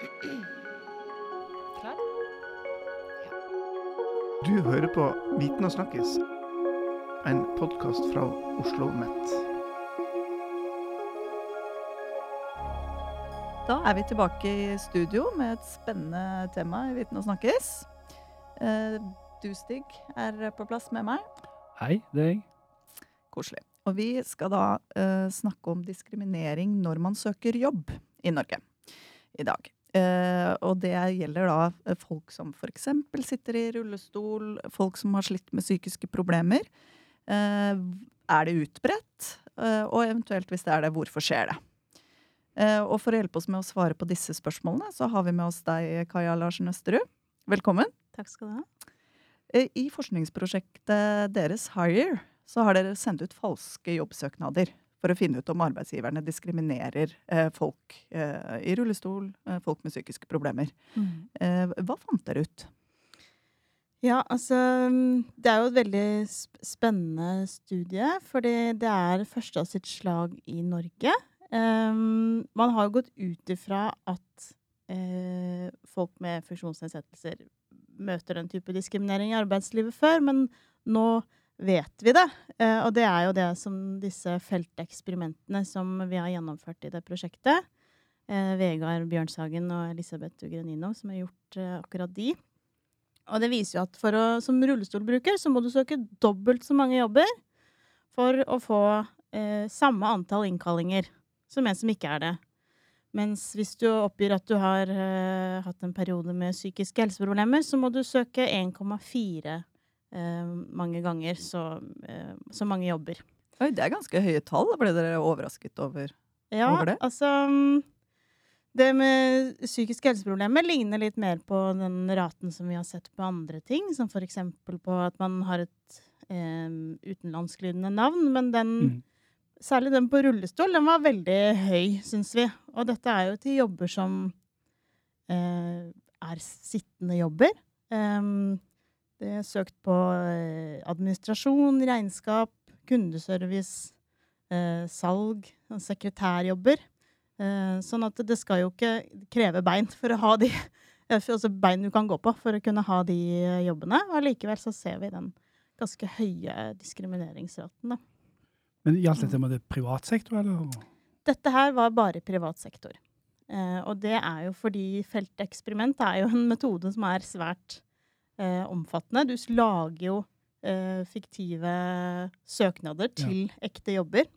Klar? Du hører på Viten og snakkes, en podkast fra Oslo Met. Da er vi tilbake i studio med et spennende tema i Viten og snakkes. Eh, Du, Stig, er på plass med meg. Hei, det er jeg. Koselig. Og vi skal da uh, snakke om diskriminering når man søker jobb i Norge i dag. Eh, og det gjelder da eh, folk som f.eks. sitter i rullestol, folk som har slitt med psykiske problemer. Eh, er det utbredt? Eh, og eventuelt, hvis det er det, hvorfor skjer det? Eh, og for å hjelpe oss med å svare på disse spørsmålene, så har vi med oss deg, Kaja Larsen Østerud. Velkommen. Takk skal du ha. I forskningsprosjektet deres Hire så har dere sendt ut falske jobbsøknader for å finne ut om arbeidsgiverne diskriminerer eh, folk eh, i rullestol, eh, folk med psykiske problemer. Eh, hva fant dere ut? Ja, altså mm, Det er jo et veldig spennende studie, fordi det er første av sitt slag i Norge. Um, man har jo gått ut ifra at uh, folk med funksjonsnedsettelser møter den type diskriminering i arbeidslivet før, men nå vet vi det. Eh, og det er jo det som disse felteksperimentene som vi har gjennomført i det prosjektet. Eh, Vegard Bjørnshagen og Elisabeth Ugrenino som har gjort eh, akkurat de. Og det viser jo at for å, som rullestolbruker så må du søke dobbelt så mange jobber for å få eh, samme antall innkallinger som en som ikke er det. Mens hvis du oppgir at du har eh, hatt en periode med psykiske helseproblemer, så må du søke 1,4 eh, mange ganger så, eh, så mange jobber. Oi, det er ganske høye tall. Ble dere overrasket over? Ja, over det? altså mm, Det med psykiske helseproblemer ligner litt mer på den raten som vi har sett på andre ting, som for eksempel på at man har et eh, utenlandsklyddende navn, men den Mm. Særlig den på rullestol, den var veldig høy, syns vi. Og dette er jo til jobber som eh, er sittende jobber. Em, det er søkt på eh, administrasjon, regnskap, kundeservice, eh, salg, sekretærjobber. Eh, sånn at det skal jo ikke kreve bein for å ha de altså bein du kan gå på for å kunne ha de jobbene. Og likevel så ser vi den ganske høye diskrimineringsraten, da. Men gjaldt dette med det privat sektor, eller? Dette her var bare privat sektor. Eh, og det er jo fordi felteksperiment er jo en metode som er svært eh, omfattende. Du lager jo eh, fiktive søknader Ja. til ekte jobber.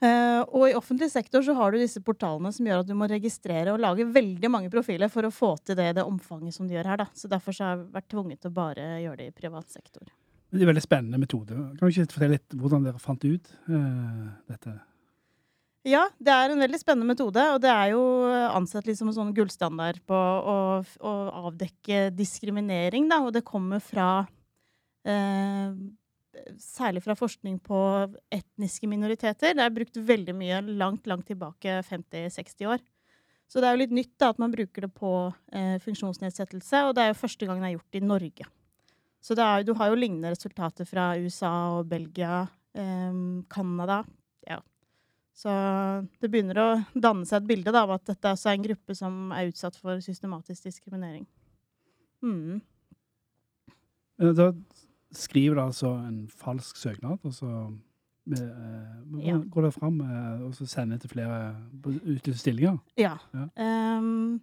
Eh, og i offentlig sektor så har du disse portalene som gjør at du må registrere og lage veldig mange profiler for å få til det, det omfanget som du gjør her. Da. Så derfor så har jeg vært tvunget til å bare gjøre det i privat sektor. Det er en veldig spennende metode. Kan du ikke fortelle litt hvordan dere fant ut eh, dette? Ja, det er en veldig spennende metode, og det er jo ansett litt som en sånn gullstandard på å, å avdekke diskriminering, da, og det kommer fra eh, Særlig fra forskning på etniske minoriteter. Det er brukt veldig mye langt, langt tilbake, 50-60 år. Så det er jo litt nytt da, at man bruker det på eh, funksjonsnedsettelse, og det er jo første gang det er gjort i Norge. Så er, du har jo lignende resultater fra USA og Belgia, eh, Canada. Så det begynner å danne seg et bilde da, av at dette er en gruppe som er utsatt for systematisk diskriminering. Mm. Eh, Da skriver du altså en falsk søknad, og så eh, Ja. går det fram eh, og så sender til flere på- stillinger? Ja. Ja. Um,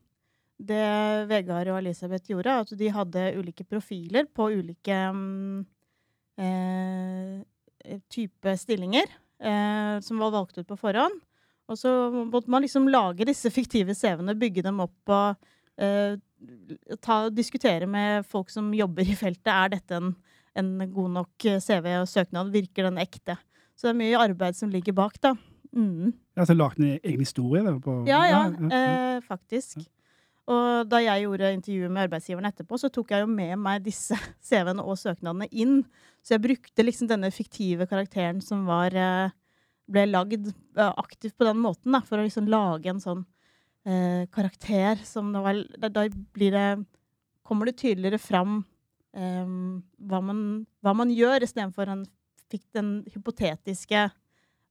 det Vegard og Elisabeth gjorde, at de hadde ulike profiler på ulike um, eh, type stillinger eh, som var valgt ut på forhånd. Og så måtte man liksom lage disse fiktive CV-ene, bygge dem opp og eh, ta, diskutere med folk som jobber i feltet. Er dette en, en god nok eh, CV og søknad? Virker den ekte? Så det er mye arbeid som ligger bak, da. Mm. Altså lagd en egen historie? Der, på, Ja, ja, ja, ja. eh, faktisk. Og da jeg gjorde intervjuet med arbeidsgiveren etterpå, så tok jeg jo med meg disse CV-ene og søknadene inn. Så jeg brukte liksom denne fiktive karakteren som var eh, ble lagd eh, aktivt på den måten, da, for å liksom lage en sånn eh, karakter som Da, da blir det Kommer det tydeligere fram eh, hva, man, hva man gjør, istedenfor en fikk den hypotetiske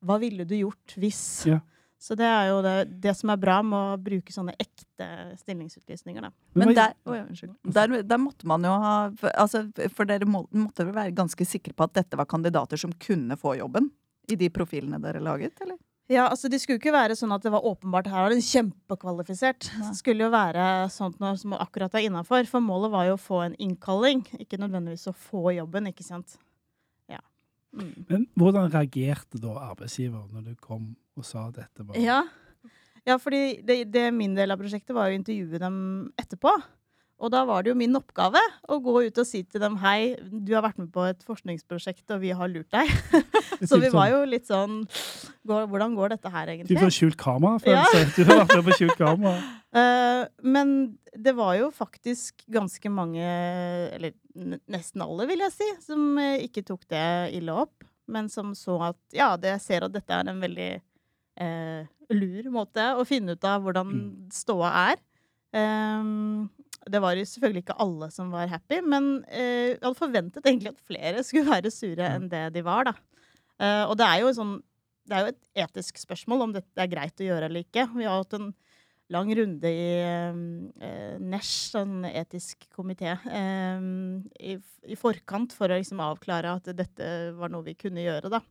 Hva ville du gjort hvis? Ja. Så det er jo det, det som er bra med å bruke sånne ekte stillingsutlysninger, da. Men der, oh unnskyld. der, der måtte man jo ha altså, for dere må, måtte vel være ganske sikre på at dette var kandidater som kunne få jobben? I de profilene dere laget, eller? Ja, altså Det skulle ikke være sånn at det var åpenbart her var den kjempekvalifisert. Det skulle jo være sånt noe som akkurat er innafor. For målet var jo å få en innkalling, ikke nødvendigvis å få jobben, ikke sant. Ja. Mm. Men hvordan reagerte da arbeidsgiver når du kom og sa at dette var Ja. ja, fordi det, det min del av prosjektet var å intervjue dem etterpå. Og da var det jo min oppgave å gå ut og si til dem hei, du har vært med på et forskningsprosjekt, og vi har lurt deg. Så vi var jo litt sånn går, Hvordan går dette her, Du egentlig? får skjult kamera-følelse. Du har vært med på skjult kamera. Uh, men det var jo faktisk ganske mange, eller nesten alle, vil jeg si, som eh, ikke tok det ille opp. Men som så at ja, det, jeg ser at dette er en veldig eh, lur måte å finne ut av hvordan Mm. ståa er. Um, det var jo selvfølgelig ikke alle som var happy, men uh, jeg hadde forventet egentlig at flere skulle være sure enn det de var, da. Uh, og det er jo sånn det er jo et etisk spørsmål om dette er greit å gjøre eller ikke. Vi har hatt en lang runde i uh, NESH, sånn etisk komité, um, i, i forkant for å liksom avklare at dette var noe vi kunne gjøre, da.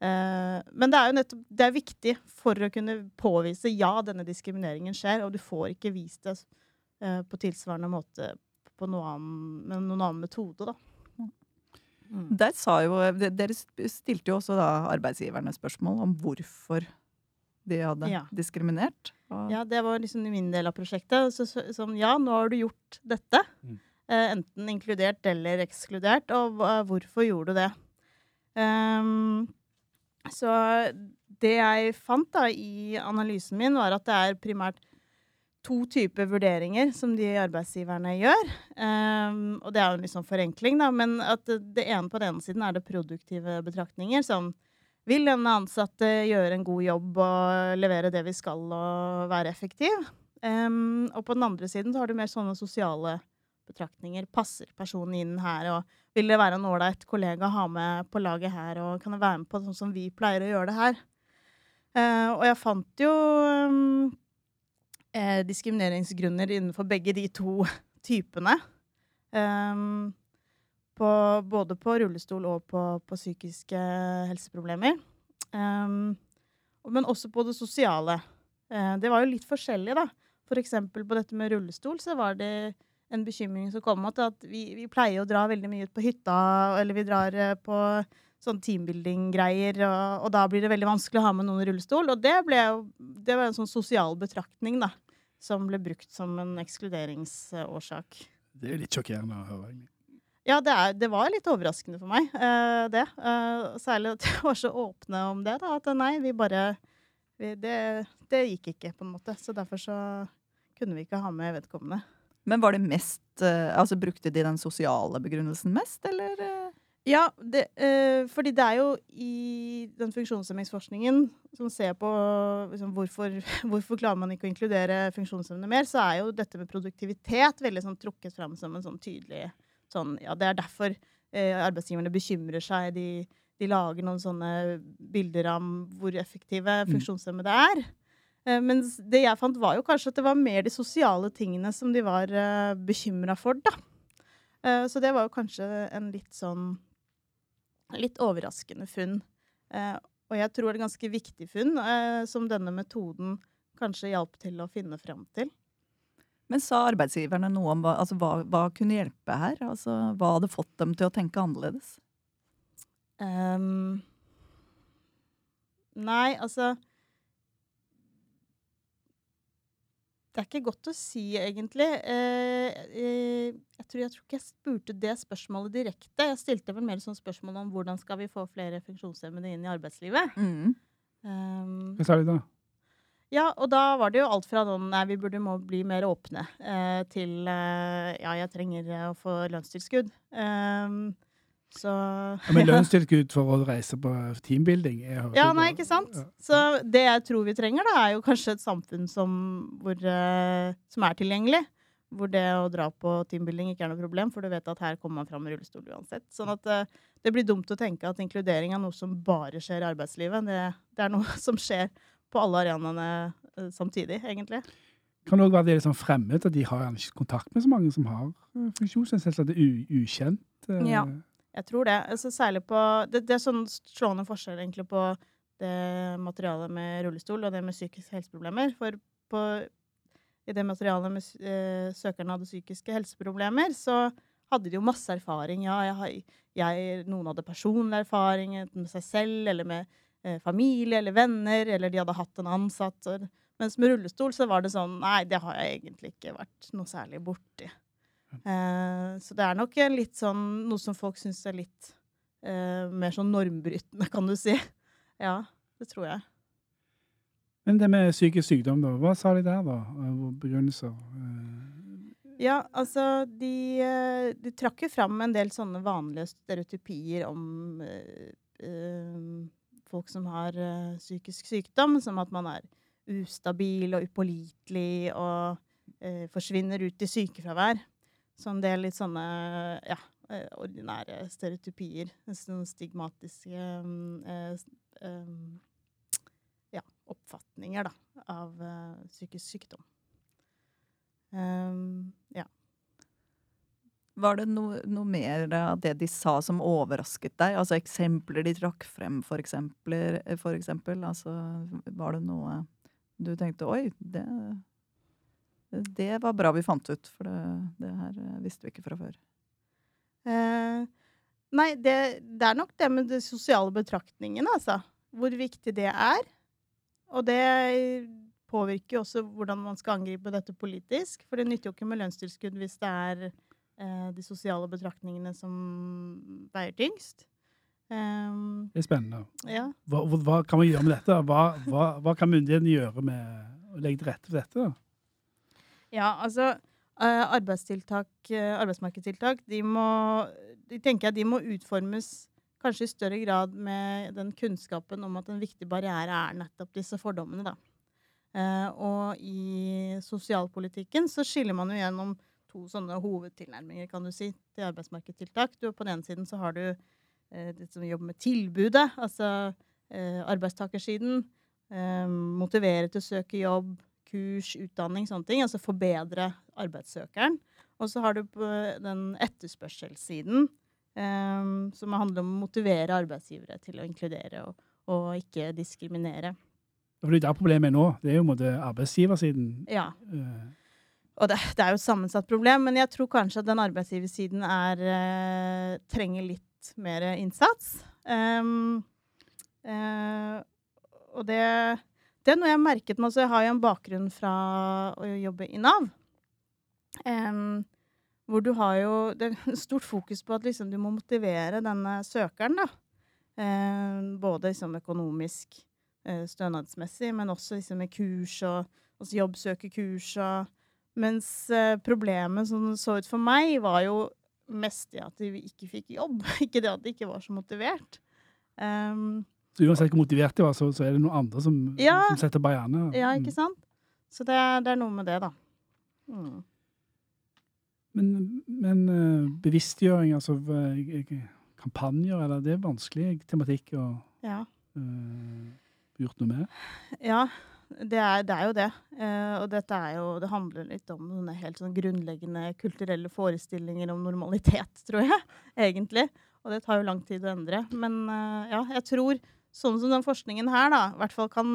Eh, men det er jo nettopp det er viktig for å kunne påvise ja, denne diskrimineringen skjer, og du får ikke vist det eh, på tilsvarende måte på noe annen, med noen annen metode, da. Mm. Der sa jo, Dere stilte jo også da arbeidsgiverne spørsmål om hvorfor de hadde Ja. diskriminert. Og, Ja, det var liksom min del av prosjektet. Så, så, sånn, ja, nå har du gjort dette. Mm. Eh, enten inkludert eller ekskludert. Og hvorfor gjorde du det? Ehm, så det jeg fant da i analysen min, var at det er primært to typer vurderinger som de arbeidsgiverne gjør. Um, og det er jo en litt sånn forenkling, da, men at det, ene på den ene siden er det produktive betraktninger. som vil denne ansatte gjøre en god jobb og levere det vi skal og være effektiv? Um, og på den andre siden så har du mer sånne sosiale betraktninger. Passer personen inn her? Og vil det være en ålreit kollega å ha med på laget her? Og kan jeg være med på sånn som vi pleier å gjøre det her? Uh, og jeg fant jo um, eh, diskrimineringsgrunner innenfor begge de to typene. Um, på, både på rullestol og på, på psykiske helseproblemer. Um, men også på det sosiale. Uh, det var jo litt forskjellig, da. For eksempel på dette med rullestol så var det en bekymring som kom at, vi, vi pleier å dra veldig mye ut på hytta, eller vi drar eh, på sånn teambuilding-greier, og, og da blir det veldig vanskelig å ha med noen i rullestol. Og det, ble det var en sånn sosial betraktning, da, som ble brukt som en ekskluderingsårsak. Det er litt sjokkerende å høre. egentlig. Ja, det, er, det var litt overraskende for meg, uh, det. Uh, særlig at de var så åpne om det. da, At nei, vi bare vi, det, det gikk ikke, på en måte. Så derfor så kunne vi ikke ha med vedkommende. Men var det mest eh, Altså brukte de den sosiale begrunnelsen mest, eller? eh? Ja, det, eh, fordi det er jo i den funksjonshemmingsforskningen som ser på liksom, hvorfor, hvorfor klarer man ikke å inkludere funksjonshemmede mer, så er jo dette med produktivitet veldig sånn, trukket fram som en sånn tydelig sånn Ja, det er derfor eh, arbeidsgiverne bekymrer seg. De, de lager noen sånne bilder av hvor effektive Mm. funksjonshemmede er. Eh, mens det jeg fant, var jo kanskje at det var mer de sosiale tingene som de var eh, bekymra for, da. Eh, så det var jo kanskje en litt sånn litt overraskende funn. Og jeg tror det er ganske viktig funn, som denne metoden kanskje hjalp til å finne fram til. Men sa arbeidsgiverne noe om hva, altså, hva, hva kunne hjelpe her? Altså, hva hadde fått dem til å tenke annerledes? Um, nei, altså Det er ikke godt å si, egentlig. Eh, eh, jeg, tror, jeg tror ikke jeg spurte det spørsmålet direkte. Jeg stilte vel mer sånn spørsmål om hvordan skal vi få flere funksjonshemmede inn i arbeidslivet. Mm. Um, Hva sa de da? Ja, og da var det jo alt fra noen nei, vi burde må bli mer åpne, eh, til eh, ja, jeg trenger å få lønnstilskudd. Ehm, så Ja, men lønnstilskudd for å reise på teambuilding er Ja, nei, ikke sant? Ja. Så det jeg tror vi trenger, da, er jo kanskje et samfunn som, hvor, eh, som er tilgjengelig. Hvor det å dra på teambuilding ikke er noe problem, for du vet at her kommer man fram med rullestol uansett. Sånn at eh, det blir dumt å tenke at inkludering er noe som bare skjer i arbeidslivet. Det, det er noe som skjer på alle arenaene eh, samtidig, egentlig. Kan det òg være det sånn fremmed, at de har kontakt med så mange som har eh, funksjonsnedsettelse? At det er ukjent? Ja. Jeg tror det. Altså, særlig på det, det er sånn slående forskjell egentlig på det materialet med rullestol og det med psykiske helseproblemer. For på, i det materialet med eh, søkerne hadde psykiske helseproblemer, så hadde de jo masse erfaring. Ja, jeg, jeg, noen hadde personlig erfaring med seg selv eller med eh, familie eller venner, eller de hadde hatt en ansatt. og- Mens med rullestol så var det sånn Nei, det har jeg egentlig ikke vært noe særlig borti. Eh, så det er nok litt sånn noe som folk syns er litt uh, mer sånn normbrytende, kan du si. Ja, det tror jeg. Men det med psykisk sykdom, da? Hva sa de der, da? Begrunnelser? Eh, Ja, altså de, de trakk jo fram en del sånne vanlige stereotypier om folk som har psykisk sykdom, som at man er ustabil og upålitelig og forsvinner ut i sykefravær. Så en del litt sånne ja, eh, ordinære stereotypier. Sånne stigmatiske eh, ja, oppfatninger da, av eh, psykisk sykdom. Um, ja. Var det noe, noe mer av det de sa som overrasket deg? Altså eksempler de trakk frem, for, eksempler, for eksempel? Altså, var det noe du tenkte oi, det, det var bra vi fant ut, for det, det her visste vi ikke fra før. Eh, nei, det, det er nok det med de sosiale betraktningene, altså. Hvor viktig det er. Og det påvirker jo også hvordan man skal angripe dette politisk. For det nytter jo ikke med lønnstilskudd hvis det er eh, de sosiale betraktningene som veier tyngst. Um, det er spennende. ja. Hva, hva, kan man gjøre med dette? Hva, hva, hva kan myndighetene gjøre med å legge til rette for dette? Ja, altså eh, eh, arbeidsmarkedstiltak, de må de tenker jeg de må utformes kanskje i større grad med den kunnskapen om at en viktig barriere er nettopp disse fordommene, da. Eh, og i sosialpolitikken så skiller man jo gjennom to sånne hovedtilnærminger, kan du si, til arbeidsmarkedstiltak. Du, på den ene siden så har du det som jobber med tilbudet, altså arbeidstakersiden. Motivere til å søke jobb, kurs, utdanning, sånne ting. Altså forbedre arbeidssøkeren. Og så har du på den etterspørselssiden, eh, som handler om å motivere arbeidsgivere til å inkludere og, og ikke diskriminere. For det er der problemet er nå. Det er jo måte arbeidsgiversiden. Ja. Eh, Og det, det er jo et sammensatt problem, men jeg tror kanskje at den arbeidsgiversiden er, eh, trenger litt mer innsats. Um, eh, og det, det er noe jeg har merket meg. Jeg har jo en bakgrunn fra å jobbe i Nav. Um, hvor du har jo Det er stort fokus på at liksom, du må motivere denne søkeren, da. Um, både liksom, økonomisk, eh, stønadsmessig, men også liksom, med kurs og altså, jobbsøkerkurs og mens eh, problemet som så ut for meg, var jo mest det at de ikke fikk jobb. ikke det at de ikke var så motivert. Um, uansett hvor motivert de var, så, så er det noen andre som, Ja. som setter barrierene. ja, Mm. ikke sant? Så det, det er noe med det, da. Mm. Men, men eh, bevisstgjøring, altså eh, kampanjer, eller det er vanskelig tematikk å Ja. uh, gjort noe med? ja det, er, det er jo det. Uh, og dette er jo Det handler litt om sånne helt sånn grunnleggende kulturelle forestillinger om normalitet, tror jeg, egentlig. Og det tar jo lang tid å endre. Men uh, ja, jeg tror sånn som den forskningen her, da, i hvert fall kan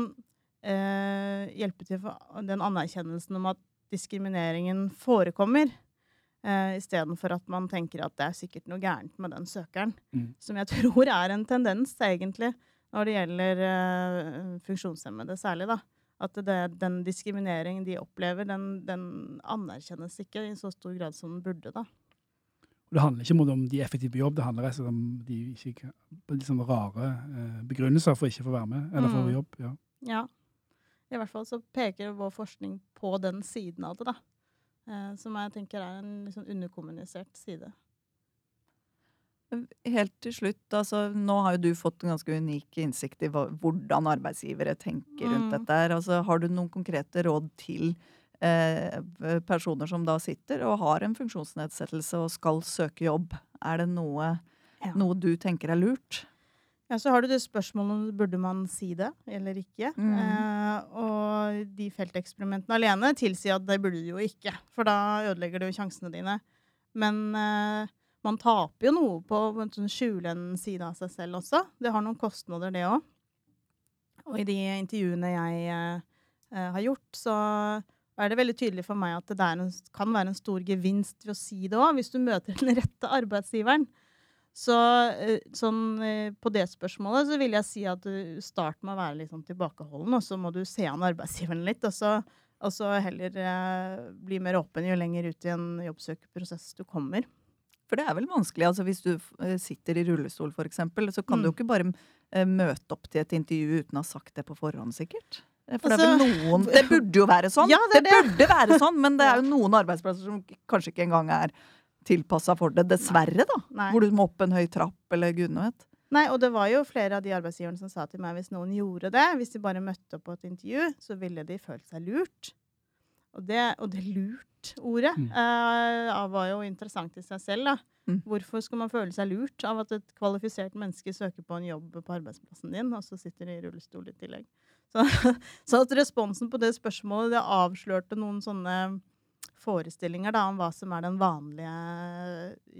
eh, hjelpe til for den anerkjennelsen om at diskrimineringen forekommer. Eh, Istedenfor at man tenker at det er sikkert noe gærent med den søkeren. Mm. Som jeg tror er en tendens, egentlig, når det gjelder eh, funksjonshemmede særlig. da. At det, den diskrimineringen de opplever, den, den anerkjennes ikke i så stor grad som den burde. da. Og det handler ikke om de er effektive på jobb, det handler rett og slett om de ikke, sånn rare eh, begrunnelser for ikke å få være med, eller for Mm. få jobb. Ja. Ja. I hvert fall så peker vår forskning på den siden av det, da. Eh, som jeg tenker er en sånn underkommunisert side. Helt til slutt, altså, nå har jo du fått en ganske unik innsikt i hva, hvordan arbeidsgivere tenker rundt Mm. dette. her. Altså, har du noen konkrete råd til personer som da sitter og har en funksjonsnedsettelse og skal søke jobb? Er det noe, Ja. noe du tenker er lurt? Ja, så har du det spørsmålet om burde man si det eller ikke. Mm. Eh, og de felteksperimentene alene tilsier at det burde du jo ikke, for da ødelegger du sjansene dine. Men eh, man taper jo noe på å sånn skjule en side av seg selv også. Det har noen kostnader, det òg. Og i de intervjuene jeg eh, eh, har gjort, så er det veldig tydelig for meg at det en, kan være en stor gevinst ved å si det òg, hvis du møter den rette arbeidsgiveren. Så eh, sånn, eh, på det spørsmålet så vil jeg si at du start med å være litt sånn tilbakeholden, og så må du se an arbeidsgiveren litt. Og så, og så heller eh, bli mer åpen jo lenger ut i en jobbsøkerprosess du kommer. For det er vel vanskelig. altså Hvis du eh, sitter i rullestol, eksempel, så kan du Mm. jo ikke bare eh, møte opp til et intervju uten å ha sagt det på forhånd, sikkert. Eh, For det er Altså- vel noen Det burde jo være sånn! Ja, det det. burde være sånn, men det er jo noen arbeidsplasser som kanskje ikke engang er tilpassa for det. Dessverre, da. Nei. Hvor du må opp en høy trapp, eller gudene vet. Nei, og det var jo flere av de arbeidsgiverne som sa til meg hvis noen gjorde det, hvis de bare møtte opp på et intervju, så ville de følt seg lurt. Og det, og det lurt-ordet Mm. uh, var jo interessant i seg selv. da. Mm. Hvorfor skal man føle seg lurt av at et kvalifisert menneske søker på en jobb på arbeidsplassen din, og så sitter de i rullestol i tillegg? Så, så at responsen på det spørsmålet det avslørte noen sånne forestillinger da, om hva som er den vanlige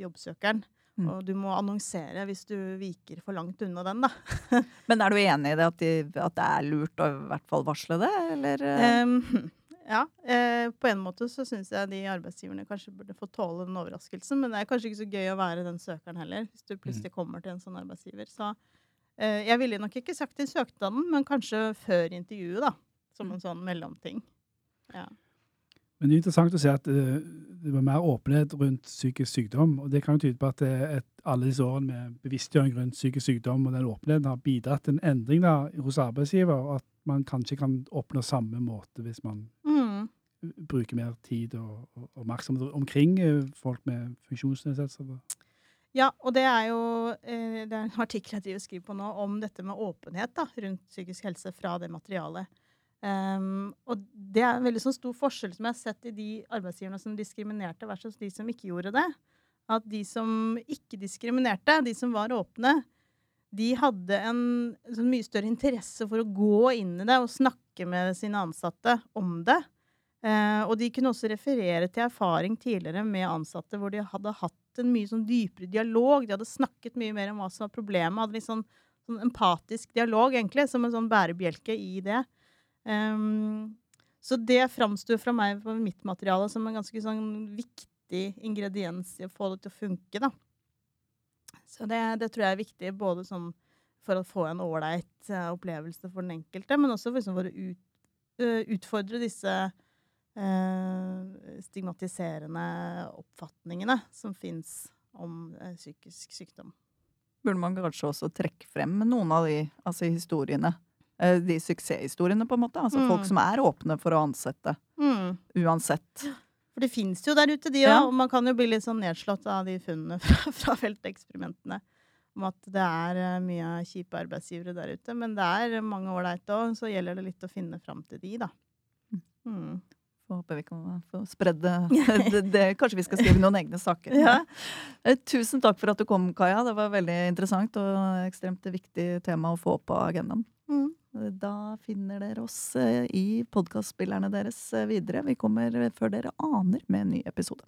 jobbsøkeren. Mm. Og du må annonsere hvis du viker for langt unna den, da. Men er du enig i det at, de, at det er lurt å i hvert fall varsle det, eller? Um, ja. Eh, på en måte så syns jeg de arbeidsgiverne kanskje burde få tåle den overraskelsen. Men det er kanskje ikke så gøy å være den søkeren heller, hvis du plutselig kommer til en sånn arbeidsgiver. Så jeg ville nok ikke sagt det i søknaden, men kanskje før intervjuet, da. Som en sånn mellomting. Ja. Men det er interessant å se at eh, det var mer åpenhet rundt psykisk sykdom. og Det kan jo tyde på at er et, alle disse årene med bevisstgjøring rundt psykisk sykdom og den åpenheten har bidratt til en endring da, hos arbeidsgiver, og at man kanskje kan oppnå samme måte hvis man Mm. bruker mer tid og, og oppmerksomhet omkring eh, folk med funksjonsnedsettelser. Ja, og det er jo eh, det er en artikkel jeg driver og skriver på nå om dette med åpenhet da, rundt psykisk helse fra det materialet. Um, og det er en veldig sånn stor forskjell som jeg har sett i de arbeidsgiverne som diskriminerte, versus de som ikke gjorde det. At de som ikke diskriminerte, de som var åpne, de hadde en sånn mye større interesse for å gå inn i det og snakke med sine ansatte om det. Eh, og de kunne også referere til erfaring tidligere med ansatte hvor de hadde hatt en mye sånn dypere dialog. De hadde snakket mye mer om hva som var problemet. Hadde litt sånn, sånn empatisk dialog, egentlig, som en sånn bærebjelke i det. Um, så det framsto fra meg på mitt materiale som en ganske sånn viktig ingrediens i å få det til å funke, da. Så det, det tror jeg er viktig, både sånn for å få en ålreit eh, opplevelse for den enkelte, men også for, liksom, for å ut, eh, utfordre disse stigmatiserende oppfatningene som fins om eh, psykisk sykdom. Burde man kanskje også trekke frem noen av de altså historiene? eh, De suksesshistoriene, på en måte. Altså Mm. folk som er åpne for å ansette. Mm. Uansett. For det fins jo der ute, de òg. Ja. Og man kan jo bli litt sånn nedslått av de funnene fra, fra felteksperimentene. Om at det er eh, mye kjipe arbeidsgivere der ute. Men det er mange ålreite òg, så gjelder det litt å finne fram til de, da. Mm. Får håper vi kan få spredd det. det. Kanskje vi skal skrive noen egne saker. Ja. Eh, Tusen takk for at du kom, Kaja. Det var veldig interessant og ekstremt viktig tema å få på agendaen. Mm. Da finner dere oss eh, i podkastspillerne deres eh, videre. Vi kommer før dere aner med en ny episode.